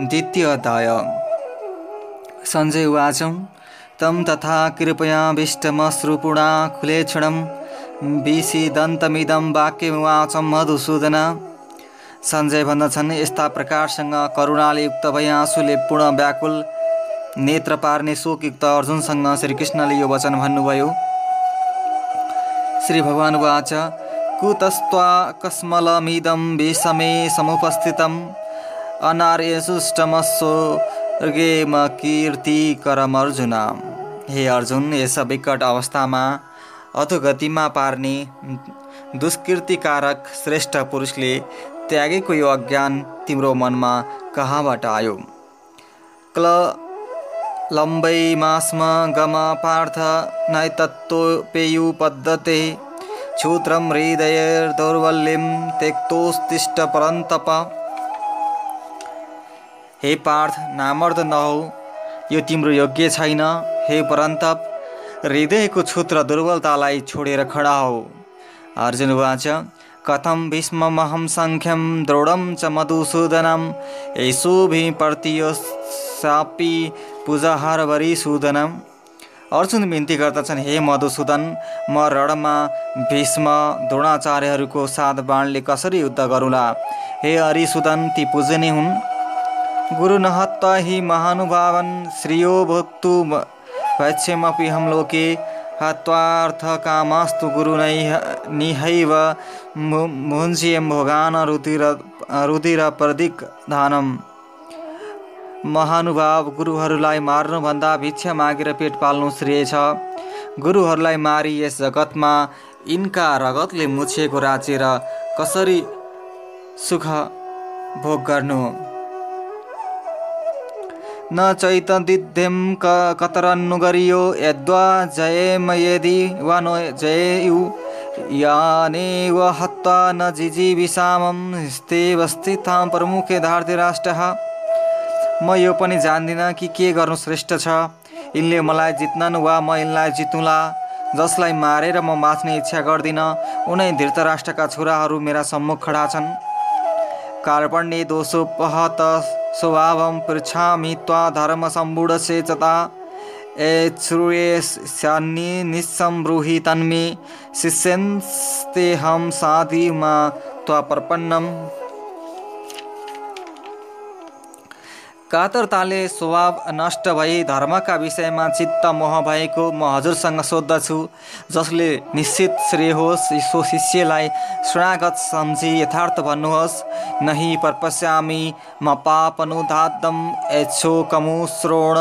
द्वितीय अध्याय सञ्जय उवाचौँ तं तथा कृपयाभिष्टमश्रुपुणा खुलेक्षणं विषिदन्तमिदं वाक्यमुवाचं मधुसूदन। सञ्जय भन्दछन् यस्ता प्रकारसँग करुणाले युक्त भई आँसुले पूर्ण व्याकुल नेत्र पार्ने शोकयुक्त अर्जुनसँग श्रीकृष्णले यो वचन भन्नुभयो। श्री भगवान् उवाच कुतस्त्वा विषमे समुपस्थितम्। अनार्यसुष्टमस्वर्गेम कीर्तिकरम अर्जुन हे अर्जुन यस विकट अवस्थामा अधोगतिमा पार्ने दुष्कृतिकारक श्रेष्ठ पुरुषले त्यागेको यो अज्ञान तिम्रो मनमा कहाँबाट आयो? क्ल लम्बैमास्म गम पार्थ नैतत्त्वपेयु पद्धते क्षुत्रं हृदयदौर्बल्यं त्यक्तोस्तिष्ठ परन्तप हे पार्थ नामर्द नहौ। यो तिम्रो योग्य छैन। हे परन्तप हृदयको क्षुत्र दुर्बलतालाई छोडेर खडा हौ। अर्जुन उवाच कथं भीष्ममहं सङ्ख्यं दृढं च मधुसूदनं येषुभिप्रतियो सापि पूजाहारवरिसूदनम् अर्जुन बिन्ती गर्दछन् हे मधुसूदन म रणमा भीष्म द्रोणाचार्यहरूको साथ बाणले कसरी युद्ध गरौँला? हे हरिसुदन ती पूजने हुन्। गुरु नहत्वा हि महानुभावन् श्रियो भोक्तु वैक्ष्यमपि हम लोके हत्वार्थकामास्तु गुरुनै निहैव भोगान रुधिर रुधिर प्रदिक धानम महानुभाव गुरुहरूलाई मार्नुभन्दा भिक्षा मागेर पेट पाल्नु श्रेय छ। गुरुहरूलाई मारी यस जगतमा यिनका रगतले मुछिएको राज्य र कसरी सुख भोग गर्नु? न चैतदिध्यं क कतरन्नु गरियो यद्वा जयेम यदि वा नो जयेयु यानेव हत्वा न जिजीविषामं स्थितां प्रमुखे धार्तिराष्ट्रः। म यो पनि जान्दिनँ कि के गर्नु श्रेष्ठ छ? यिनले मलाई जित्नन् वा म यिनलाई जितुला? जसलाई मारेर म बाँच्ने इच्छा गर्दिनँ उनै धृतराष्ट्रका छोराहरू मेरा सम्मुख खडा छन्। कार्पण्ये दोषोपहत स्वभावं पृच्छामि त्वा धर्मसम्बुढसेचता एच्छ्रूयेष्यान्ये निस्संब्रूहि तन्मे। शिष्यन्स्तेऽहं साधि मा त्वा प्रपन्नम् कातरताले स्वभाव नष्ट भई धर्मका विषयमा चित्त मोह भएको म हजुरसँग सोद्धछु जसले निश्चित श्रेय होस् सो शिष्यलाई शरणागत सम्झी यथार्थ भन्नुहोस्। नहि पर्पस्यामि म पापनुधादम यच्छोकमु श्रोण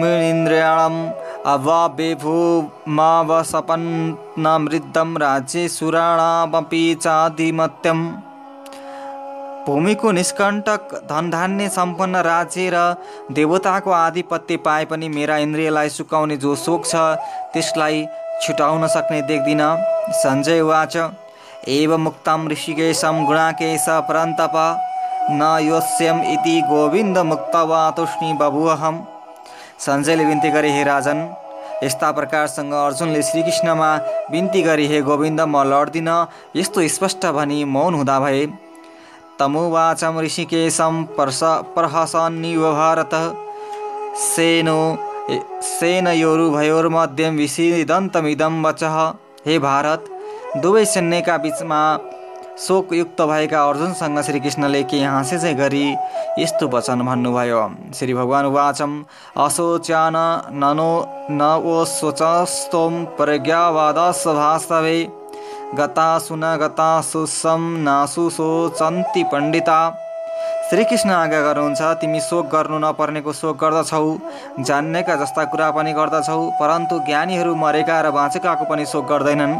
मिन्द्रियाणम् अवाबेभूमावसपन्नमृद्धं राज्ये सुराणामपि भूमिको निष्कण्टक धनधान्य सम्पन्न राज्य र देवताको आधिपत्य पाए पनि मेरा इन्द्रियलाई सुकाउने जो शोक छ त्यसलाई छुटाउन सक्ने देख्दिन। सञ्जय वाच एव मुक्तं ऋषिकेशं गुणाकेश परन्तप न योस्यम इति गोविन्द मुक्त वा तुष्णि बभुअहम सञ्जयले बिन्ती गरे हे राजन यस्ता प्रकारसँग अर्जुनले श्रीकृष्णमा बिन्ती गरे हे गोविन्द म लड्दिनँ। यस्तो स्पष्ट भनी मौन हुँदा भए तमुवाचं ऋषिकेशं पर्ष प्रहसन्निव सेनो सेनयोरुभयोर्मध्यं विषिदन्तमिदं वचः। हे भारत दुवै सैन्यका बिचमा शोकयुक्त भएका अर्जुनसँग श्रीकृष्णले के हाँसे गरी यस्तो वचन भन्नुभयो? श्री भगवान् वाचम अशोच्यान ननो न ओ शोचस्तोम प्रज्ञावादस भास्तवे गता सुन गता सुसम नासु सोचन्ती पण्डिता। श्रीकृष्ण आज्ञा गर्नुहुन्छ तिमी शोक गर्नु नपर्नेको शोक गर्दछौ। जान्नेका जस्ता कुरा पनि गर्दछौ परन्तु ज्ञानीहरू मरेका र बाँचेकाको पनि शोक गर्दैनन्।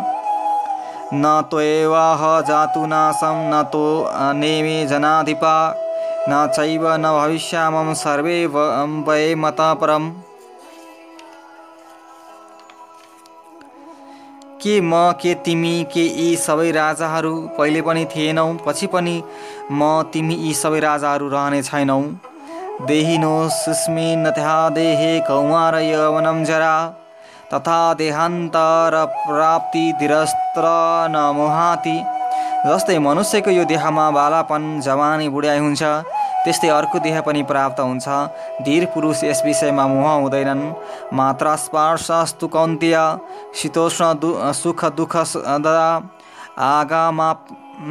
न त्वेवाह जातु नासम न तो नेमे जनाधिपा। न चैव न भविष्यामं सर्वे वये मता परम्। के म के तिमी के यी सबै राजाहरू पहिले पनि थिएनौ। पछि पनि म तिमी यी सबै राजाहरू रहने छैनौ। देहिनो सुस्मिन् त्यहा देहे कौमार यवनं जरा। तथा देहान्तर प्राप्ति धीरस्त्र न जस्तै मनुष्यको यो देहमा बालापन जवानी बुढाइ हुन्छ। त्यस्तै अर्को देह पनि प्राप्त हुन्छ। धीर पुरुष यस विषयमा मोह हुँदैनन्। मात्र स्पर्शस्तु कन्तीय शीतोष्ण दु सुख दुःख आगामा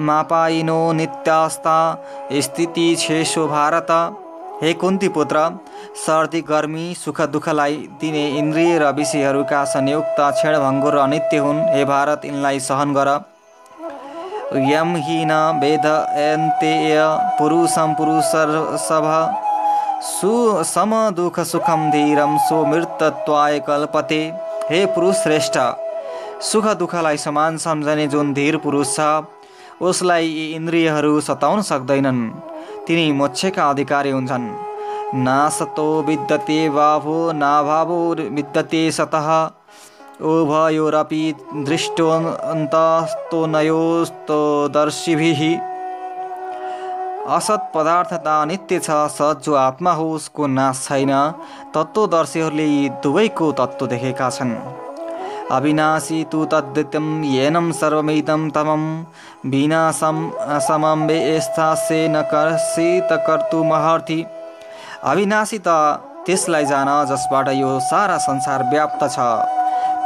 मापाइनो नित्यास्ता स्थिति छेसो भारत। हे कुन्ती पुत्र सर्दी गर्मी सुख दुःखलाई दिने इन्द्रिय र विषयहरूका संयुक्त क्षणभङ्गुर र अनित्य हुन्। हे भारत यिनलाई सहन गर। यम हि न वेदयन्तेय पुरुष सभ। सु सम दुःख सुखम धीरम सो मृतत्वाय कल्पते। हे पुरुष श्रेष्ठ सुख दुःखलाई समान सम्झने जुन धीर पुरुष छ उसलाई यी इन्द्रियहरू सताउन सक्दैनन्। तिनी मोक्षका अधिकारी हुन्छन्। नासतो विद्यते बाभो नाभावो विद्यते सतः। उभयोरपि दृष्टोन्तस्तो नयोस्तो दर्शिभिः। असत पदार्थता नित्य छ सत जो आत्मा हो उसको नाश छैन। तत्त्वदर्शीहरूले यी दुवैको तत्त्व देखेका छन्। अविनाशी तु तद्दित्यं येनं सर्वमिदं तमं। विनाशं समं वेस्थास्य न कर्षित कर्तुमहर्ति अविनाशी त त्यसलाई जान जसबाट यो सारा संसार व्याप्त छ।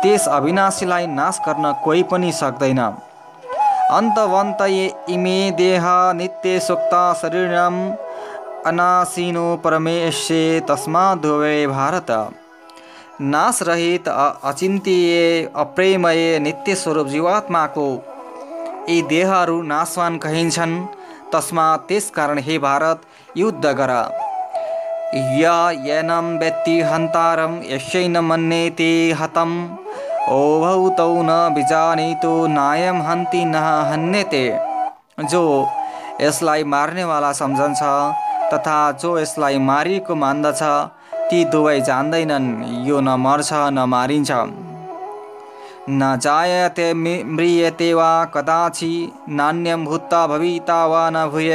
त्यस अविनाशीलाई नाश गर्न कोही पनि सक्दैन। अन्तवन्त इमे देह नित्य सुक्त शरीरम अनासिनो परमेश्ये तस्मात् भारत। नाशरहित अचिन्त्य अप्रेमय नित्य स्वरूप जीवात्माको। यी देहहरू नाशवान कहिन्छन्? तस्मा त्यसकारण हे भारत, युद्ध गर। यनम व्यक्ति हन्तारम यसै मन्ये ते हतम। ओभौ तौ न बिजानितो नायम हन्ति न हन्यते। जो यसलाई मार्नेवाला सम्झन्छ तथा जो यसलाई मारिएको मान्दछ ती दुवै जान्दैनन् यो न मर्छ न मारिन्छ। न जायते म्रियते वा कदाचि नान्यं भूत्ता भविता वा न भूय।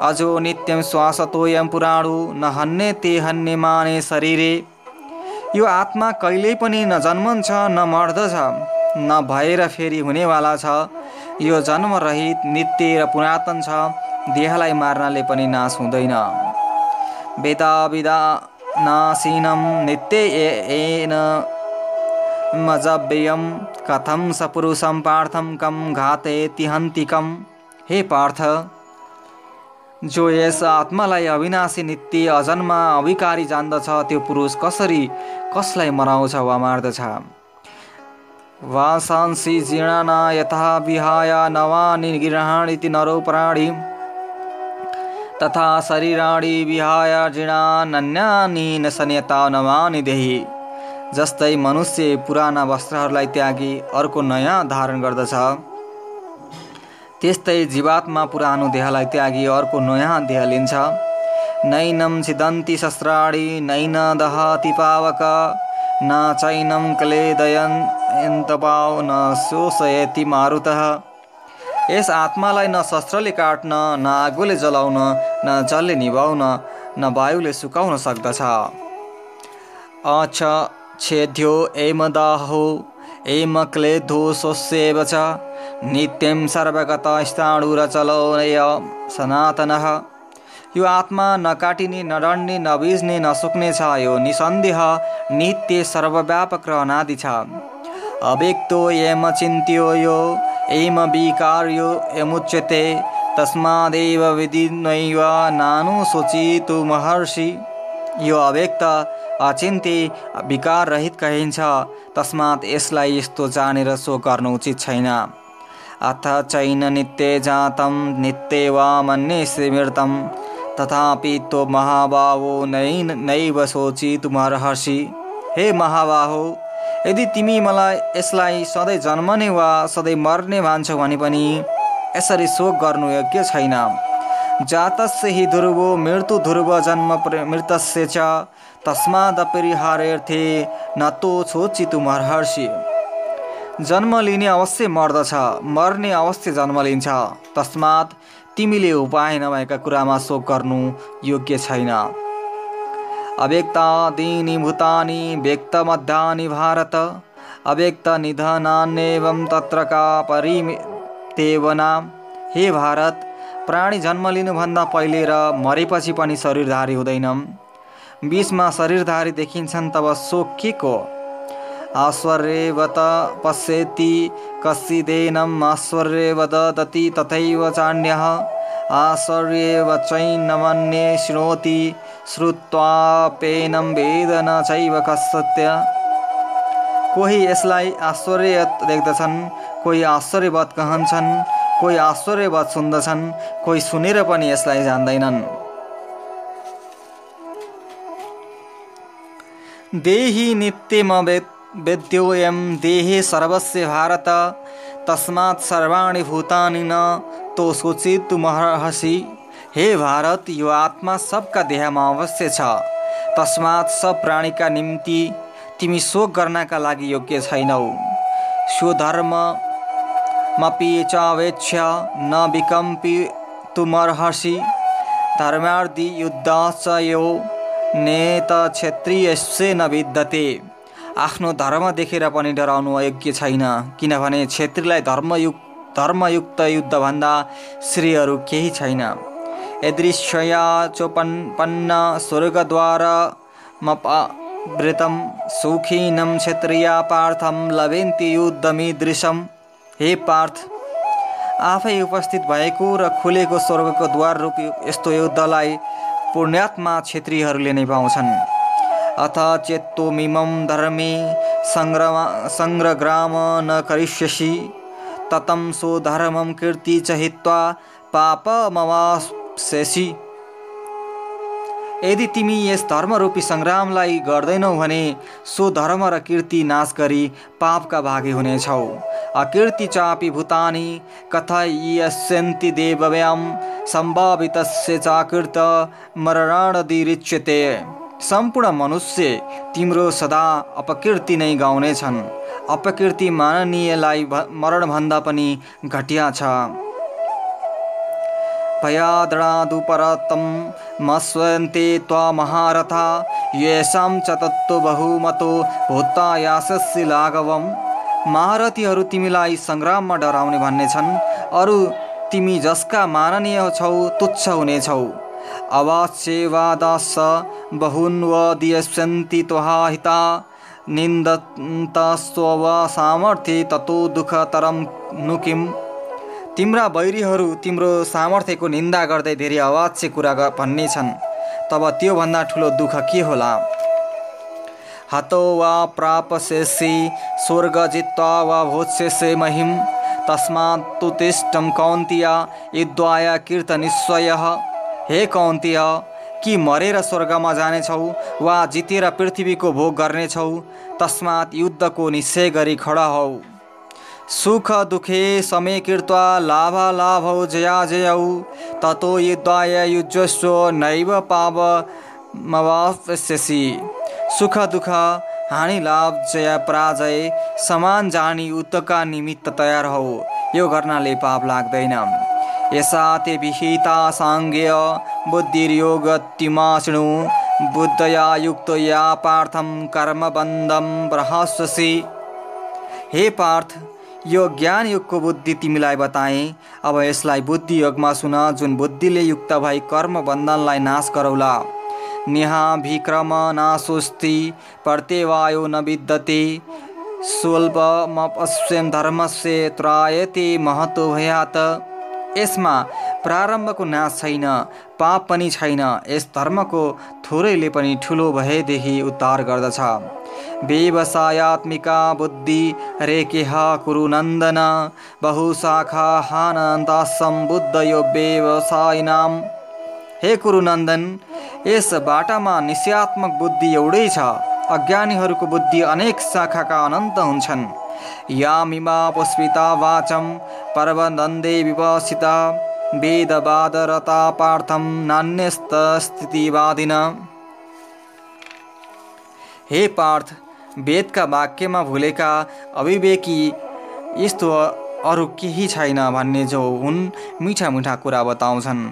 अजो नित्यं श्वासतोयं पुराणु न हन्यते हन्यमाने शरीरे। यो आत्मा कहिल्यै पनि न जन्मन्छ न मर्दछ न भएर फेरि हुनेवाला छ। यो जन्मरहित नित्य र पुरातन छ देहलाई मार्नाले पनि नाश हुँदैन। वेदा विदा नासीनं नित्येन मजव्ययं कथं सपुरुषं पार्थं कम घातेति हन्तिकम हे पार्थ जो यस आत्मालाई अविनाशी नित्य अजन्मा अविकारी जान्दछ त्यो पुरुष कसरी कसलाई मराउँछ वा मार्दछ? वासांसी जीर्णना यथा विहाय नवानि गृहाणीति नरो प्राणी। तथा शरीराणी विहाय जीर्णान्यानि नसन्यता नवानि देही। जस्तै मनुष्य पुराना वस्त्रहरूलाई त्यागी अर्को नयाँ धारण गर्दछ। त्यस्तै जीवात्मा पुरानो देहलाई त्यागी अर्को नयाँ देह लिन्छ। नैनम छिदन्ती शस्त्राणी नैन दहति पावक न चैनम क्लेदयन पाव न शोषयति मारुतः। यस आत्मालाई न शस्त्रले काट्न न आगोले जलाउन न जलले निभाउन न वायुले सुकाउन सक्दछ। अछ छेद्यो एमदाहो एम क्लेधो च। नित्यं सर्वगत स्थाणुरचलय सनातन। यो आत्मा नकाटिने नडन्ने नबिज्ने नसुक्ने छ यो निसन्देह नित्य सर्वव्यापक अनादि छ। अव्यक्तो एम चिन्त्यो यो एम विकार्यो यमुच्यते तस्मादेव विधिनैव नानुशोचितु महर्षि। यो अव्यक्त अचिन्त्य विकार रहित कहिन्छ तस्मात् यसलाई यस्तो जानेर सो गर्नु उचित छैन। अथ चैन नित्य जातं नित्य वा मन्ये स्मृतं तथापि तो महाबाहो नै नैव सोचितु महर्षि हे महाबाहो यदि तिमी मलाई यसलाई सधैँ जन्मने वा सधैँ मर्ने मान्छौ भने पनि यसरी शोक गर्नु योग्य छैन। जातस्य हि ध्रुवो मृत्यु ध्रुव जन्म मृतस्य च। तस्मादपरिहार्थे न तो छोचितु महर्षि जन्म लिने अवश्य मर्दछ। मर्ने अवश्य जन्म लिन्छ। तस्मात् तिमीले उपाय नभएका कुरामा शोक गर्नु योग्य छैन। अव्यक्तादीनि भूतानि व्यक्तमध्यानि भारत। अव्यक्तनिधनान्येवं तत्र का परितेवना हे भारत प्राणी जन्म लिनुभन्दा पहिले र मरेपछि पनि शरीरधारी हुँदैनन् बिचमा शरीरधारी देखिन्छन् तब शोक के को? आश्वर्यवत पश्यति कसिदेनम् आश्वर्यवद दति तथैव चान्यः। आश्वर्यव चैनमन्ये शृणोति श्रुत्वापेनं वेद न चैव कस्य कोही यसलाई आश्चर्य देख्दछन् कोही आश्चर्यवत कहन्छन् कोही आश्चर्यवत सुन्दछन् कोही सुनेर पनि यसलाई जान्दैनन्। देही नित्यमवेत् वेद्योऽयं देहे सर्वस्य भारत तस्मात् सर्वाणि भूतानि न तो सोचित महर्षि हे भारत यो आत्मा सबका देहमा अवश्य छ। तस्मात् सब प्राणीका निम्ति तिमी शोक गर्नका लागि योग्य छैनौ। स्वधर्म मपि चावेक्ष्य न विकम्पि तुमर्हसि धर्मार्थी युद्ध च यो नेत क्षेत्रीयस्य न विद्यते। आफ्नो धर्म देखेर पनि डराउनु अयोग्य छैन। किनभने क्षेत्रीलाई धर्मयुक्त धर्मयुक्त युद्धभन्दा श्रेयहरू केही छैन। यदृश्यया चोपन्न स्वर्गद्वार मपावृतं सुखीनं क्षत्रिया पार्थं लभेन्ति युद्धमीदृशं हे पार्थ आफै उपस्थित भएको र खुलेको स्वर्गको द्वार रूपी यस्तो युद्धलाई पुण्यात्मा क्षेत्रीहरूले नै पाउँछन् अथ चेत्तोमिमं धर्मे सङ्ग्रम सङ्ग्रग्राम न करिष्यसि। ततं सो धर्मं कीर्ति च हित्वा यदि तिमी यस धर्मरूपी सङ्ग्रामलाई गर्दैनौ भने सो धर्म र कीर्ति नाश गरी पापका भागी हुनेछौ। अकीर्ति चापि भूतानि कथयस्यन्ति देवव्यां सम्भावितस्य चाकृत मरणादिरिच्यते सम्पूर्ण मनुष्य तिम्रो सदा अपकीर्ति नै गाउनेछन्। अपकीर्ति माननीयलाई मरणभन्दा पनि घटिया छ। भयादणादुपरतं मस्वन्ते त्वा महारथा येषां च तत्त्व बहुमतो भूतायासस्य लाघवम्। महारथीहरू तिमीलाई सङ्ग्राममा डराउने भन्ने छन् अरू तिमी जसका माननीय छौ तुच्छ हुनेछौ। अवाच्यवादास बहुन्वदियस्यन्ति त्वहाहिता निन्दन्तस्व सामर्थ्य ततो दुःखतरं नु तिम्रा बैरीहरू तिम्रो सामर्थ्यको निन्दा गर्दै धेरै अवाच्य कुरा भन्ने छन् तब त्योभन्दा ठुलो दुःख के होला? हतो वा प्रापसेसि स्वर्ग जित्वा वा भोत्स्यसे महिम तस्मात् तु तिष्ठं कौन्तिया युद्धाय कीर्तनिश्वयः हे कौन्तिय कि मरेर स्वर्गमा जानेछौ वा जितेर पृथ्वीको भोग गर्नेछौ तस्मात् युद्धको निश्चय गरी खडा हौ। सुख दुखे समय कृत्वा लाभालाभौ जया जयौ ततो युद्धाय युजस्व नैव पाव मवास्यसि सुख दुःख हानि लाभ जय पराजय समान जानी युद्धका निमित्त तयार हौ। यो गर्नाले पाप लाग्दैन। यसा ते विहिता साङ्ग्य बुद्धिर्योगतिमाशृणु बुद्धया युक्त या पार्थं कर्मबन्धं प्रहस्यसि हे पार्थ यो ज्ञान युगको बुद्धि तिमीलाई बताएँ। अब यसलाई बुद्धि योगमा सुन जुन बुद्धिले युक्त भई कर्म बन्धनलाई नाश गरौला। नेहा विक्रम नाशोस्ति प्रत्यवायो न विद्यते। स्वल्पमपश्यं धर्मस्य त्रायते महत्व भयात। यसमा प्रारम्भको नाश छैन पाप पनि छैन। यस धर्मको थोरैले पनि ठुलो भएदेखि उद्धार गर्दछ। व्यवसायात्मिका बुद्धि रेकेह कुरुनन्दन बहुशाखा हानन्तासं बुद्ध यो व्यवसायिनां हे कुरुनन्दन यस बाटामा निश्चयात्मक बुद्धि एउटै छ। अज्ञानीहरूको बुद्धि अनेक शाखाका अनन्त हुन्छन्। यामिमा पुष्पिता वाचम पर्वनन्दे विवसिता वेदवादरता पार्थम नान्यस्तस्थितिवादिन। हे पार्थ वेदका वाक्यमा भुलेका अविवेकी यस्तो अरू केही छैन भन्ने जो हुन् मिठा मिठा कुरा बताउँछन्।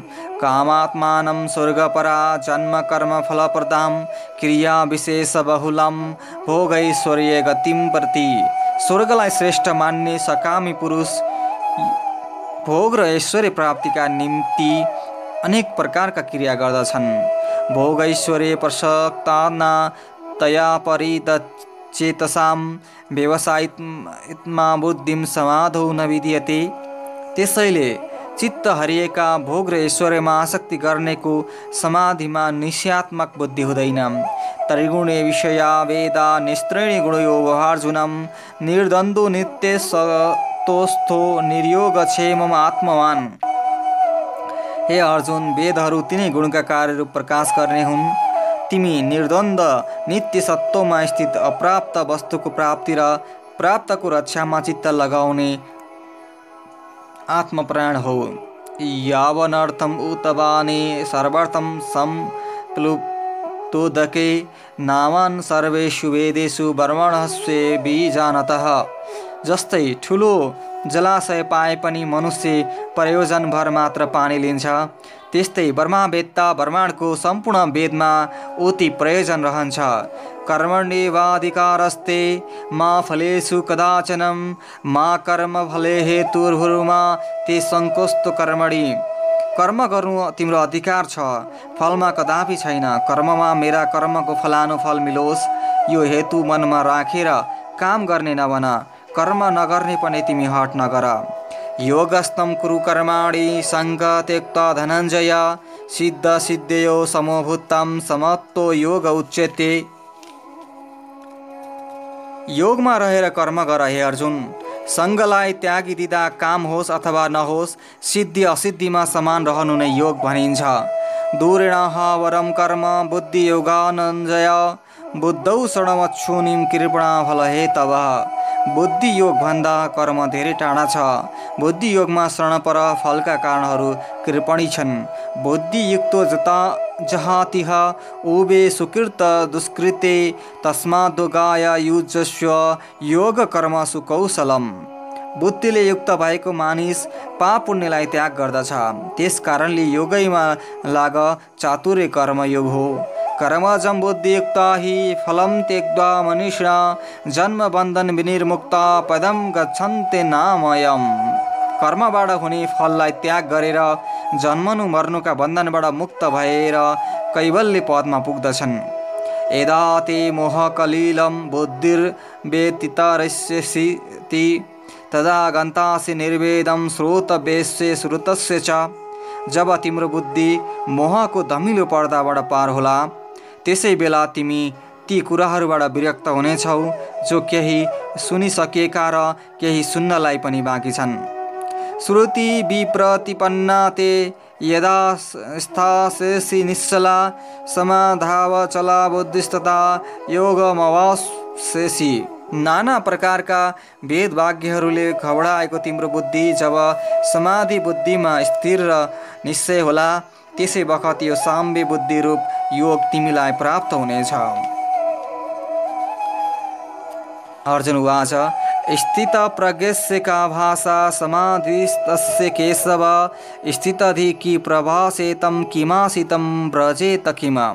कामात्मानं स्वर्गपरा जन्म कर्म फलप्रदां क्रिया विशेष बहुलम भोगैश्वर्य गतिम प्रति। स्वर्गलाई श्रेष्ठ मान्ने सकामी पुरुष भोग र ऐश्वर्य प्राप्तिका निम्ति अनेक प्रकारका क्रिया गर्दछन्। भोग ऐश्वर्य तया परितचेतसां व्यवसायित्मा बुद्धिम समाधौ न विधियते। त्यसैले चित्त हरिएका भोग र ऐश्वर्यमा आसक्ति गर्नेको समाधिमा निश्यात्मक बुद्धि हुँदैन। त्रिगुणे विषया वेदा निस्त्रिणी गुणयो वहार्जुनम निर्द्वन्द्व नित्य सतोस्थो निर्योग क्षेम आत्मवान। हे अर्जुन वेदहरू तिनै गुणका कार्यरूप प्रकाश गर्ने हुन्। तिमी निर्द्वन्द नित्य सत्वमा स्थित अप्राप्त वस्तुको प्राप्ति र प्राप्तको रक्षामा चित्त लगाउने आत्मप्राण हो। यावनर्थम उतवाने सर्वर्थम संप्लुप्तोदके नामान सर्वेषु वेदेषु ब्रह्मणस्वे बीजानतः। जस्तै ठुलो जलाशय पाए पनि मनुष्य प्रयोजनभर मात्र पानी लिन्छ त्यस्तै ब्रह्मावेत्ता ब्रह्माण्डको सम्पूर्ण वेदमा उति प्रयोजन रहन्छ। कर्मण्येवाधिकारस्ते मा फलेषु कदाचनं मा कर्म फले हेतुर्भुरुमा ते सङ्कोस्तो कर्मणि। कर्म गर्नु तिम्रो अधिकार छ फलमा कदापि छैन। कर्ममा मेरा कर्मको फलानुफल मिलोस् यो हेतु मनमा राखेर काम गर्ने नभन कर्म नगर्ने पनि तिमी हट नगर। योगस्तं कुरु कर्माणि सङ्ग त्यक्ता धनञ्जय सिद्ध सिद्धयो समभूतं समत्व योग उच्यते। योगमा रहेर कर्म गर हे अर्जुन। सङ्गलाई त्यागिदिँदा काम होस् अथवा नहोस् सिद्धि असिद्धिमा समान रहनु नै योग भनिन्छ। दूरेण वरम कर्म बुद्धि योगानञ्जय। बुद्धौ शरणमच्छुनिम कृपणा फल हे तब बुद्धि योगभन्दा कर्म धेरै टाढा छ। बुद्धि योगमा शरणपर फलका कारणहरू कृपणी छन्। बुद्धियुक्त जता जहातिह उबे सुकृत दुष्कृते तस्मादुगाय युजस्व योग कर्म सुकौशलम। बुद्धिले युक्त भएको मानिस पाप पुण्यलाई त्याग गर्दछ। त्यस कारणले योगैमा लाग चातुर्य कर्मयोग हो। कर्मजं बुद्धियुक्ता हि फलं त्यक्त्वा मनुष्य जन्मबन्धन विनिर्मुक्त पदम गच्छन्ते नामयम। कर्मबाट हुने फललाई त्याग गरेर जन्मनु मर्नुका बन्धनबाट मुक्त भएर कैवल्य पदमा पुग्दछन्। यदा ते मोहकलिलं बुद्धिर्व्यतितरस्यसि तदा गन्तासि निर्वेदम श्रोतवेश्य श्रुतस्य च। जब तिम्रो बुद्धि मोहको धमिलो पर्दाबाट पार होला त्यसै बेला तिमी ती कुराहरूबाट विरक्त हुनेछौ जो केही सुनिसकेका र केही सुन्नलाई पनि बाँकी छन्। श्रुति विप्रतिपन्ना ते यदा स्थासेसि निश्चला समाधाव चला बुद्धिस्तता योगमवासेसी। नाना प्रकारका वेदवाक्यहरूले घबडाएको तिम्रो बुद्धि जब समाधि बुद्धिमा स्थिर र निश्चय होला त्यसै बखत यो साम्य बुद्धि रूप योग तिमीलाई प्राप्त हुनेछ। अर्जुन वाच स्थित प्रज्ञस्य का भाषा समाधिस्तस्य केशव स्थितधि कि प्रभासे तम किमासितम ब्रजेत किमा?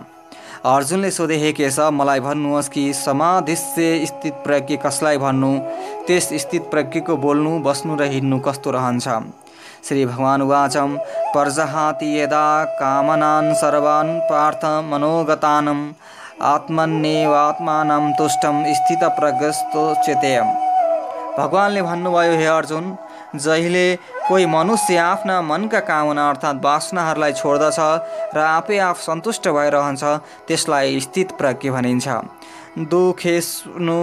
अर्जुनले सोधे हे केशव मलाई भन्नुहोस् कि समाधिस्य स्थित प्रज्ञ कसलाई भन्नु? त्यस स्थित प्रज्ञको बोल्नु बस्नु र हिँड्नु कस्तो रहन्छ? श्री भगवान उवाचम पर्जहाति यदा कामनान् सर्वान् पार्थ मनोगतानम् आत्मन्येवात्मानं तुष्टम स्थित प्रगस्तोच्यते भगवान्ले भन्नुभयो हे अर्जुन जहिले कोही मनुष्य आफ्ना मनका कामना अर्थात् वासनाहरूलाई छोड्दछ र आफै आफ सन्तुष्ट भइरहन्छ त्यसलाई स्थित प्रज्ञ भनिन्छ। दुखेस्नु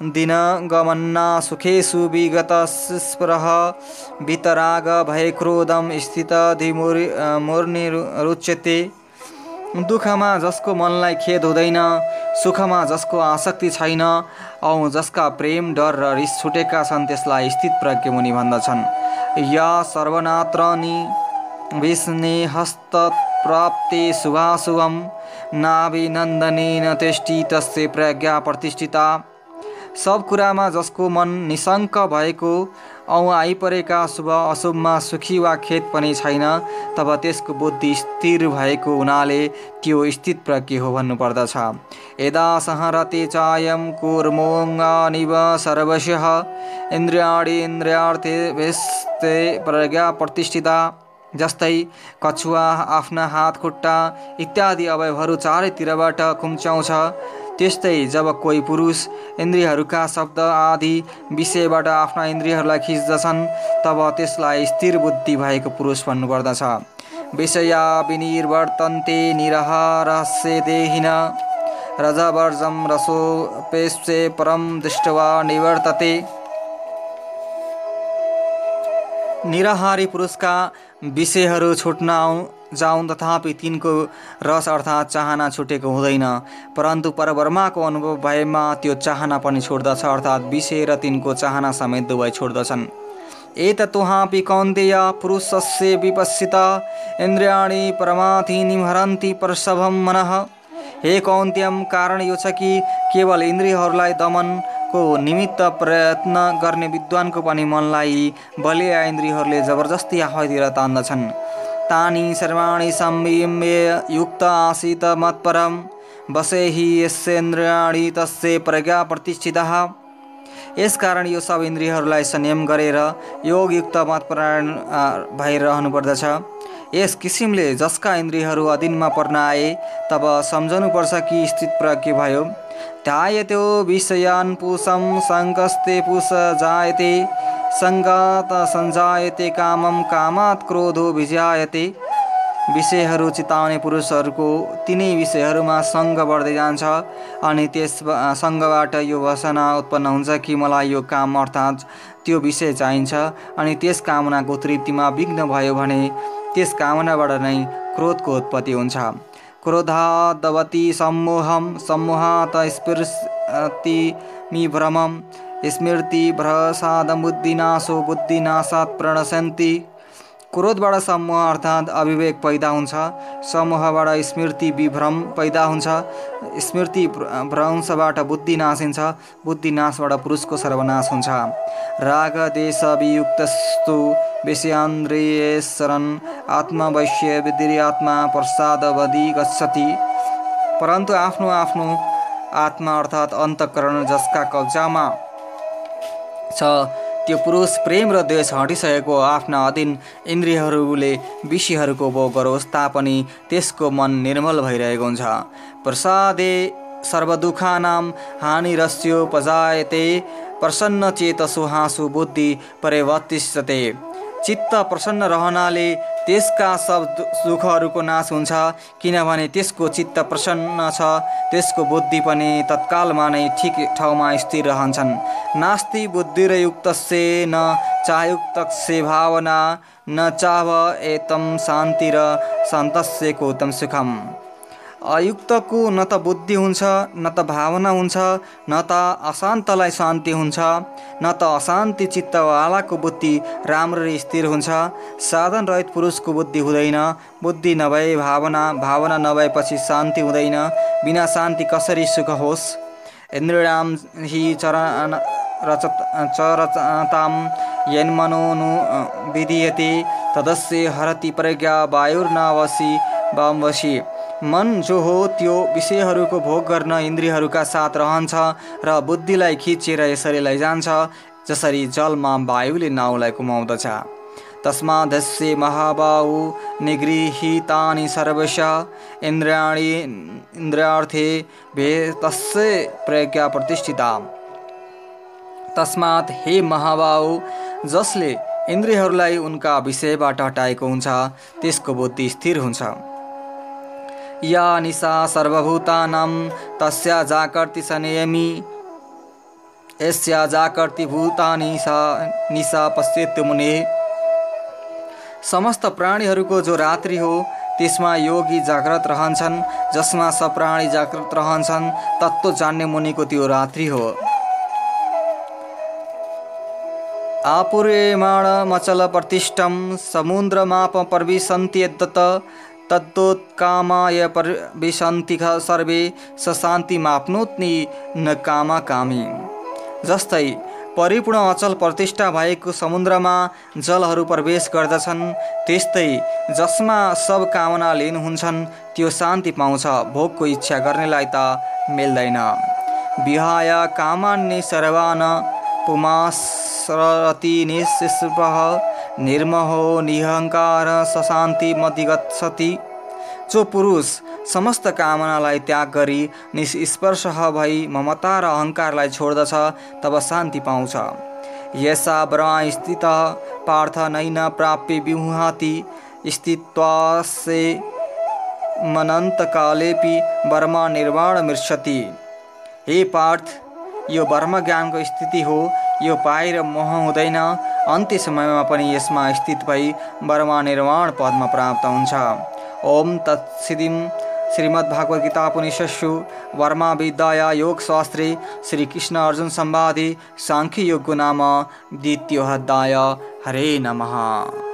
दिन गमन्ना सुखेषु विगत स्पृह वितराग भय क्रोधम स्थित मुर्नि रुच्यते। दुःखमा जसको मनलाई खेद हुँदैन सुखमा जसको आसक्ति छैन औ जसका प्रेम डर र रिस छुटेका छन् त्यसलाई स्थित प्रज्ञ मुनि भन्दछन्। या सर्वनात्रनि विष्णे हस्त प्राप्ते शुभाशुभम नाभिनन्दनेन तेष्टि तस्य प्रज्ञा प्रतिष्ठिता। सब कुरामा जसको मन निशङ्क भएको औँ आइपरेका शुभ अशुभमा सुखी वा खेत पनि छैन तब त्यसको बुद्धि स्थिर भएको हुनाले त्यो स्थित प्रज्ञ हो भन्नुपर्दछ। यदा सहरते चायम कुर्मोङ्गानिव सर्वशः इन्द्रियाणी इन्द्रियार्थे व्यस्ते प्रज्ञा प्रतिष्ठिता जस्तै कछुवा आफ्ना हात खुट्टा इत्यादि अवयवहरू चारैतिरबाट खुम्च्याउँछ त्यस्तै जब कोही पुरुष इन्द्रियहरूका शब्द आदि विषयबाट आफ्ना इन्द्रियहरूलाई खिच्दछन् तब त्यसलाई स्थिर बुद्धि भएको पुरुष भन्नुपर्दछ। विषया विनिर्वर्तन्ते निरहारस्य देहिन। रजवर्जम रसोपेशे परम दृष्टवा निवर्तते। निराहारी पुरुषका विषयहरू छुट्न जाउन् तथापि तिनको रस अर्थात् चाहना छुटेको हुँदैन। परन्तु परब्रह्माको अनुभव भएमा त्यो चाहना पनि छोड्दछ अर्थात् विषय र तिनको चाहना समेत दुवै छोड्दछन् एतत्वहापि कौन्तेय पुरुषस्य विपस्सित इन्द्रियाणी परमाथिनी हरन्ति परसभम मनः। हे कौन्त्यम कारण यो छ कि केवल इन्द्रियहरूलाई दमनको निमित्त प्रयत्न गर्ने विद्वानको पनि मनलाई बलिया इन्द्रियहरूले जबरजस्ती आफैतिर तान्दछन्। तानि सर्वाणि संयम्य युक्त आसीत मत्परम बसे हि यस्येन्द्रियाणि तस्य प्रज्ञा प्रतिष्ठितः। यसकारण यो सब इन्द्रियहरूलाई संयम गरेर योगयुक्त मतपरायण भएर रहनुपर्दछ। यस किसिमले जसका इन्द्रियहरू अधीनमा पर्न आए तब सम्झनुपर्छ कि स्थित प्रज्ञ भयो। ध्यायत्यो विषयान् पुषम सङ्कस्ते पुष जायते। सङ्गत सञ्जायते कामम कामात् क्रोधो भिजायते विषयहरू चिताउने पुरुषहरूको तिनै विषयहरूमा सङ्ग बढ्दै जान्छ अनि त्यस सङ्गबाट यो वसना उत्पन्न हुन्छ कि मलाई यो काम अर्थात् त्यो विषय चाहिन्छ अनि त्यस कामनाको तृप्तिमा विघ्न भयो भने त्यस कामनाबाट नै क्रोधको उत्पत्ति हुन्छ। क्रोधादवती सम्मोहम सम्मोहात स्पृशति भ्रमम स्मृति भ्रसादमुद्दिनाशो बुद्धिनाशात् प्रणशन्ति। क्रोधबाट समूह अर्थात् अविवेक पैदा हुन्छ। समूहबाट स्मृति विभ्रम पैदा हुन्छ। स्मृति भ्रंशबाट बुद्धि नाशिन्छ। बुद्धि नाशबाट पुरुषको सर्वनाश हुन्छ। राग देश वियुक्तस्तु विषयान्द्रियेश्वरन् आत्मवैश्य विधिरी आत्मा प्रसादवधि गच्छति। परन्तु आफ्नो आफ्नो आत्मा अर्थात् अन्तकरण जसका कब्जामा छ। त्यो पुरुष प्रेम र द्वेष हटिसकेको आफ्ना अधीन इन्द्रियहरूले विषयहरूको भोग गरोस् तापनि त्यसको मन निर्मल भइरहेको हुन्छ। प्रसादे सर्वदुखानां हानिरस्योपजायते प्रसन्न चेतसु हाँसु बुद्धि परिवर्तिष्यते चित्त प्रसन्न रहनाले त्यसका सब दुःखहरूको नाश हुन्छ। किनभने त्यसको चित्त प्रसन्न छ त्यसको बुद्धि पनि तत्कालमा नै ठिक ठाउँमा स्थिर रहन्छन्। नास्ति बुद्धि र युक्त न चायुक्त भावना न चाह एतम शान्ति र सन्तस्य कोतम सुखम। अयुक्तको न त बुद्धि हुन्छ न त भावना हुन्छ न त अशान्तलाई शान्ति हुन्छ न त अशान्ति चित्तवालाको बुद्धि राम्ररी स्थिर हुन्छ। साधन रहित पुरुषको बुद्धि हुँदैन बुद्धि नभए भावना भावना नभएपछि शान्ति हुँदैन बिना शान्ति कसरी सुख होस्? इन्द्रियाम हि चरण रच चरताम यन्मनोनु विधीयते तदस्य हरति प्रज्ञा वायुर्नावसी वामवशी मन जो हो त्यो विषयहरूको भोग गर्न इन्द्रियहरूका साथ रहन्छ र बुद्धिलाई खिचेर यसरी लैजान्छ जसरी जलमा वायुले नाउलाई कुमाउँदछ। तस्मादस्य महाबाहु निगृहितानि सर्वश इन्द्रियाणी इन्द्रियार्थे भे तस्य प्रज्ञा प्रतिष्ठिता तस्मात् हे महाबाहु जसले इन्द्रियहरूलाई उनका विषयबाट हटाएको हुन्छ त्यसको बुद्धि स्थिर हुन्छ। या निशा सर्वभूतानां तस्या जाकर्ति संयमी यस्या जाकर्ति भूतानि सा निशा पश्येत्य मुने। समस्त प्राणीहरूको जो रात्रि हो त्यसमा योगी जाग्रत रहन्छन् जसमा सब प्राणी जागृत रहन्छन् तत्त्व जान्ने मुनिको त्यो रात्रि हो। आपुर्यमाण मचल प्रतिष्ठम समुद्रमाप पर्विसन्ति यद्दत तद्दोत्कामाय पर विशान्तिख सर्वे स शान्तिमाप्नोत्नि न कामा कामी। जस्तै परिपूर्ण अचल प्रतिष्ठा भएको समुद्रमा जलहरू प्रवेश गर्दछन् त्यस्तै जसमा सब कामना लिन हुन्छन् त्यो शान्ति पाउँछ भोगको इच्छा गर्नेलाई त मिल्दैन। विहाय कामान्य सर्वान पुमासरति निस्पह निर्महो निहङ्कार सशान्ति मधिगच्छति जो पुरुष समस्त कामनालाई त्याग गरी निस्पर्श भई ममता र अहङ्कारलाई छोड्दछ तब शान्ति पाउँछ। यसा ब्रा स्थित पार्थ नैन प्राप्य विहुहाति स्थित्वासे मनन्तकालेपि वर्मा निर्वाण मृक्षति हे पार्थ यो वर्म ज्ञानको स्थिति हो यो पाएर मोह हुँदैन। अन्त्य समयमा पनि यसमा स्थित भई वर्मा निर्वाण पदमा प्राप्त हुन्छ। ओम तत्सिदिम श्रीमद्भागवत गीता उपनिषत्सु वर्मा विद्या योग शास्त्रे श्री कृष्ण अर्जुन संवादे सांख्य योग नाम द्वितीय अध्याय हरे नमः।